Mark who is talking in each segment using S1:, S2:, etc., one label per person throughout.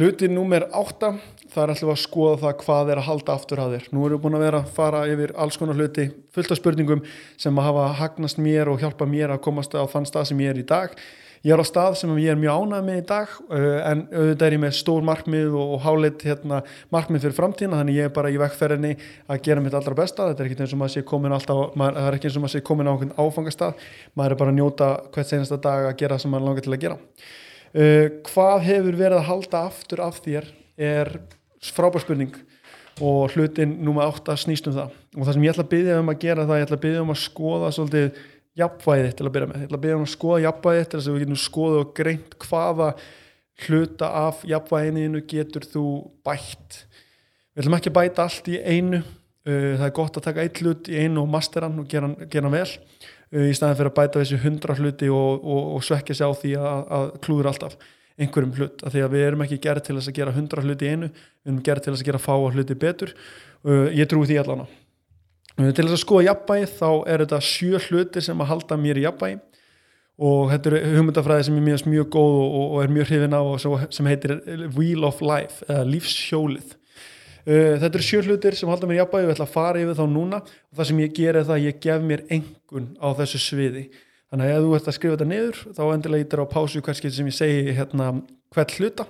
S1: Hluti númer átta, þar ætlum við að skoða það hvað er að halda aftur að þér. Nú erum við búin að vera að fara yfir alls konar hluti, fullt af spurningum sem að hafa hagnast mér og hjálpa mér að komast á þann stað sem ég er í dag. Ég er á stað sem ég er mjög ánægð með í dag uh, en auðvitað er ég með stór markmið og, hálit hérna, markmið fyrir framtíðina þannig ég er bara í vekkferðinni að gera mitt allra besta. Þetta er ekki eins og maður sé komin alltaf, maður, það er eins og maður sé komin á áfangastað. Maður er bara að njóta hvert senasta dag að gera sem maður langar til að gera. Uh, hvað hefur verið að halda aftur af þér er frábær spurning og hlutin núma átt að snýst um það. Og það sem ég ætla að byggja um að gera það, ég ætla að byggja um að skoða svolítið jafnvæðið til að byrja með, ég ætla að byrja um að skoða jafnvæðið til þess að við getum skoða og greint hvaða hluta af jafnvæðinu getur þú bætt. Við ætlum ekki að bæta allt í einu. Uh, það er gott að taka eitt hlut í einu og masteran og gera, gera vel í staðin fyrir að bæta þessi hundra hluti og, og, og svekja sig á því að, að klúður alltaf einhverjum hlut, af því að við erum ekki gerð til þess að gera hundra hluti einu, við erum gerð til þess að gera fáa hluti betur. Uh, ég trúi því allan á. Til þess að skoða jafnbæði þá er þetta sjö hlutir sem að halda mér í jafnbæði og þetta er hugmyndafræði sem er mjög, mjög góð og, og er mjög hrifin á sem heitir Wheel of Life eða lífshjólið þetta eru sjö hlutir sem halda mér í jafnbæði og ég ætla að fara yfir þá núna. Og það sem ég ger er það að ég gef mér engun á þessu sviði. Þannig að ef þú ert að skrifa þetta niður þá endilega ítir á pásu hverskið sem ég segi hérna hvert hluta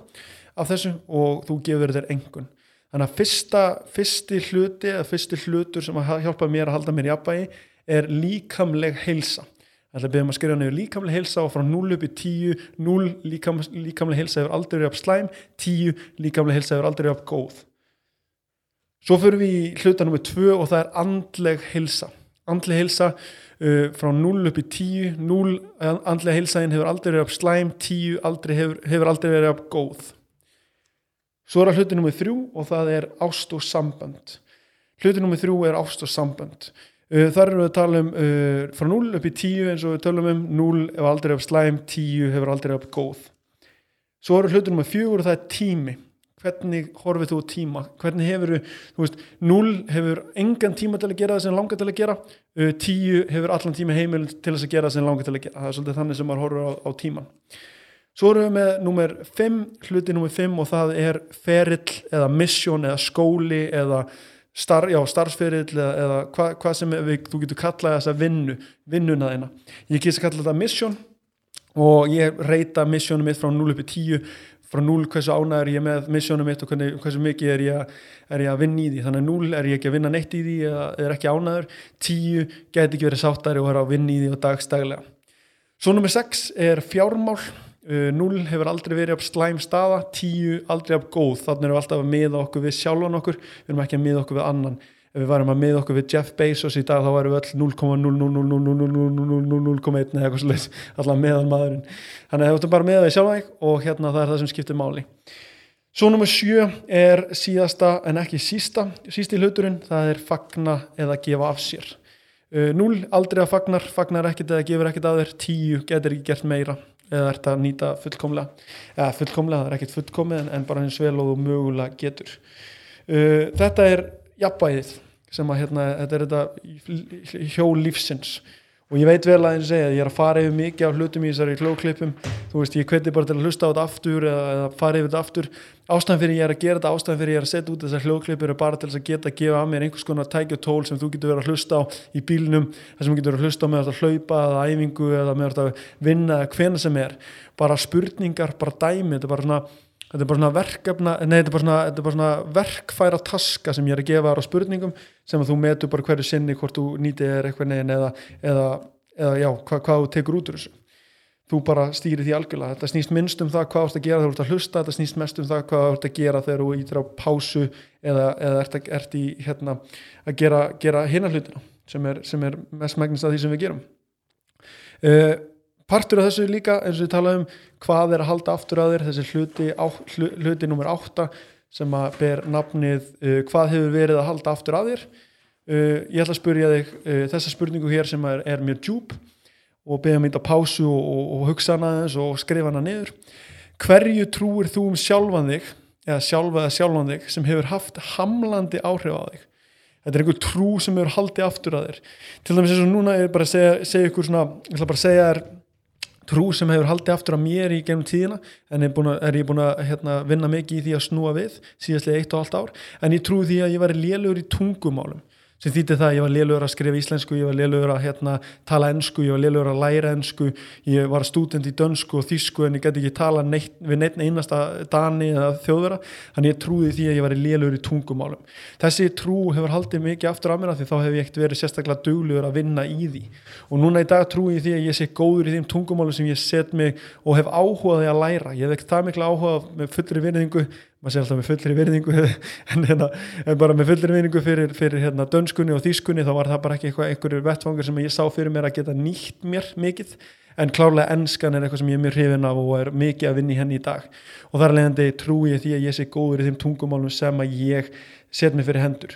S1: af þessu og þú gefur þér engun þannig að fyrsta, fyrsti hluti eða fyrsti hlutur sem að hjálpa mér að halda mér í aðbæði er líkamleg heilsa. Það er beðum að skrifa nefnir líkamleg heilsa og frá 0 upp í 10, 0 líkam, líkamleg heilsa hefur aldrei upp slæm, 10 líkamleg heilsa hefur aldrei upp góð. Svo fyrir við í hluta nummið 2 og það er andleg heilsa. Andleg heilsa uh, frá 0 upp í 10, 0 andleg heilsaðin hefur aldrei verið upp slæm, 10 aldrei hefur, hefur aldrei verið upp góð. Svo er það hluti nummið 3 og það er ást og sambönd. Hluti nummið 3 er ást og sambönd. Uh, þar erum við að tala um uh, frá 0 upp í 10 eins og við tölum um 0 hefur aldrei upp slæm, 10 hefur aldrei upp góð svo eru hlutunum með 4 og það er tími hvernig horfið þú tíma? Hvernig hefur þú veist 0 hefur engan tíma til að gera það sem langar til að gera uh, 10 hefur allan tíma heimil til þess að gera það sem langar til að gera. Það er svolítið þannig sem maður horfið á, á tíman svo erum við með nummer 5 hluti nummer 5 og það er ferill eða mission eða skóli eða Star, já, starfsferill eða, eða hvað hva sem við, þú getur kallað þessa vinnu, vinnuna þeina ég kýrst að kalla þetta mission og ég reyta missionum mitt frá 0 upp í 10 frá 0 hversu ánæður ég með missionum mitt og hvernig, hversu mikið er ég, er ég að vinna í því. Þannig að 0 er ég ekki að vinna neitt í því eða er ekki ánæður 10 get ekki verið sáttari og er að vinna í því og dagstæglega svo nummer 6 er fjármál. 0 uh, hefur aldrei verið upp slæm staða. 10 aldrei upp góð. Þannig erum við alltaf að miða okkur við sjálfan okkur. Við erum ekki að miða okkur við annan ef við varum að miða okkur við Jeff Bezos í dag þá varum við öll 0,000000001 eða eitthvað svolítið alltaf meðan maðurinn þannig að við ætlum bara að miða við sjálfan og hérna það er það sem skiptir máli. Svo nummer 7 er síðasta en ekki sísta sísti hluturinn það er fagna eða gefa af sér. 0 aldrei að fagnar fagnar ekkert eða gefur ekkert af þér 10 getur ekki gert meira eða ert að nýta fullkomlega eða fullkomlega, það er ekkert fullkomið en bara eins vel og þú mögulega getur. Uh, þetta er jafnbæðið sem að hérna, þetta er þetta hjól lífsins. Og ég veit vel að eins og segja, ég er að fara yfir mikið af hlutum í þessari klóklippum, þú veist, ég hveti bara til að hlusta á þetta aftur eða, fara yfir þetta aftur. Ástæðan fyrir ég er að gera þetta, ástæðan fyrir ég er að setja út þessar hljóklippur er bara til þess að geta að gefa að mér einhvers konar tæki og tól sem þú getur verið að hlusta á í bílnum, það sem þú getur verið að hlusta á með að hlaupa eða æfingu eða með að vinna eða hvena sem er, bara spurningar bara dæmi, þetta er bara svona þetta er bara svona verkefna, nei þetta er bara svona, þetta er bara svona verkfæra taska sem ég er að gefa þér á spurningum sem að þú metur bara hverju sinni hvort þú nýtið er eitthvað neginn eða, eða, eða já, hva, hvað þú tekur út úr þessu. Þú bara stýrir því algjörlega. Þetta snýst minnst um það hvað þú ert að gera þegar þú ert að hlusta þetta snýst mest um það hvað þú ert að gera þegar þú ítir á pásu eða, eða ert, að, ert í hérna að gera, gera hinna hlutina sem er, sem er mest megnist að því sem við gerum. Uh, partur af þessu líka eins og við talaðum hvað er að halda aftur að þér þessi hluti, á, hluti nummer 8 sem að ber nafnið uh, hvað hefur verið að halda aftur að þér. Uh, ég ætla að spurja þig uh, þessa spurningu hér sem er, er mjög djúb og beða mér þetta pásu og, og, og hugsa hana þess og skrifa hana niður. Hverju trúir þú um sjálfan þig eða sjálfa eða sjálfan þig sem hefur haft hamlandi áhrif á þig? Þetta er einhver trú sem hefur haldið aftur að þér. Til dæmis eins og núna er bara að segja, segja ykkur svona, ég ætla bara að segja þér trú sem hefur haldið aftur á mér í gennum tíðina en er, að, er ég búin að hérna, vinna mikið í því að snúa við síðastlega eitt og allt ár. En ég trú því að ég var lélugur í tungumálum sem þýtti það að ég var liðlugur að skrifa íslensku, ég var liðlugur að hérna, tala ennsku, ég var liðlugur að læra ennsku, ég var student í dönsku og þísku en ég gæti ekki tala neitt, við neitt einasta dani eða þjóðvera, þannig ég trúði því að ég var liðlugur í tungumálum. Þessi trú hefur haldið mikið aftur af mér af því þá hef ég ekkert verið sérstaklega duglugur að vinna í því. Og núna í dag trúi ég því að ég sé góður í þeim tungumálum sem ég set mig og hef áhugaði að læra, ég hef maður sé alltaf með fullri virðingu en, hérna, en bara með fullri virðingu fyrir, fyrir hérna, dönskunni og þýskunni þá var það bara ekki einhverjur vettfangur sem ég sá fyrir mér að geta nýtt mér mikið. En klárlega ennskan er eitthvað sem ég er mjög hrifin af og er mikið að vinna í henni í dag. Og þar leðandi trú ég því að ég sé góður í þeim tungumálum sem að ég set mig fyrir hendur.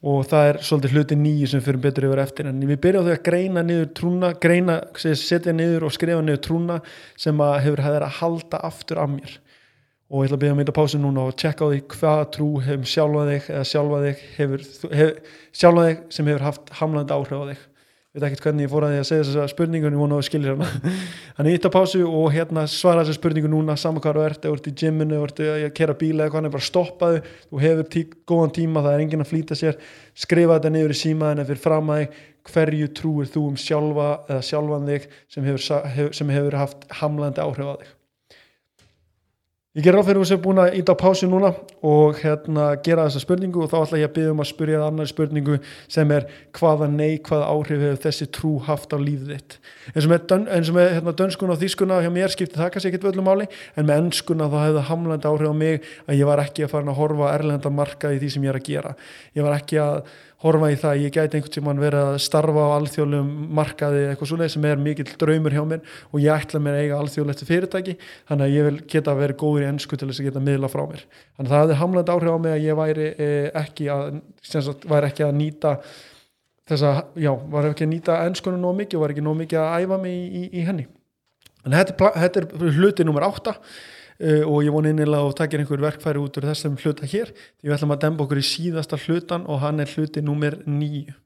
S1: Og það er svolítið hluti nýju sem fyrir betur yfir eftir. En við byrjaðum þau að greina niður trúna, greina, setja niður og skrifa niður trúna sem að hefur að halda aftur af mér og ég ætla að byrja að mynda pásu núna og tjekka á því hvað trú hefum sjálfa þig eða sjálfa þig hefur, hef, sjálfa þig sem hefur haft hamlandi áhrif á þig. Ég veit ekkert hvernig ég fór að því að segja þessa spurningu en ég vona að það skilir hana. Þannig ég ítta pásu og hérna svara þessa spurningu núna saman hvað þú ert, þú ert í gymminu þú ert að kera bíla eða hvað er bara stoppaðu þú hefur tí, góðan tíma, það er engin að flýta sér. Skrifa þetta niður í símaðina fyrir fram að þig. Hverju trúir þú um sjálfa eða sjálfan þig sem hefur, sem hefur haft hamlandi áhrif á þig Ég ger áfyrir þess að ég er búin að íta á pásu núna og hérna gera þessa spurningu og þá ætla ég að byggja um að spurja það annar spurningu sem er hvaða neikvæða áhrif hefur þessi trú haft á lífið þitt. En sem er, eins og með hérna, dönskuna og þýskuna hjá mér skipti það kannski ekkit völdum máli en með ennskuna þá hefði hamlandi áhrif á mig að ég var ekki að fara að horfa erlenda marka í því sem ég er að gera. Ég var ekki að horfa í það að ég gæti einhvern tíman verið að starfa á alþjóðlegum markaði eitthvað svona sem er mikill draumur hjá mér og ég ætla mér að eiga alþjóðlegt fyrirtæki þannig að ég vil geta að vera góður í ennsku til þess að geta miðla frá mér. Þannig að það hefði hamland áhrif á mig að ég væri eh, ekki að, sagt, væri ekki að nýta þess að, já, var ekki að nýta ennskunum nóg mikið og var ekki nóg mikið að æfa mig í, í, í henni. Að þetta, þetta er hluti nummer átta uh, og ég voni innilega að takja einhver verkfæri út úr þessum hluta hér því við ætlum að demba okkur í síðasta hlutan og hann er hluti nummer nýju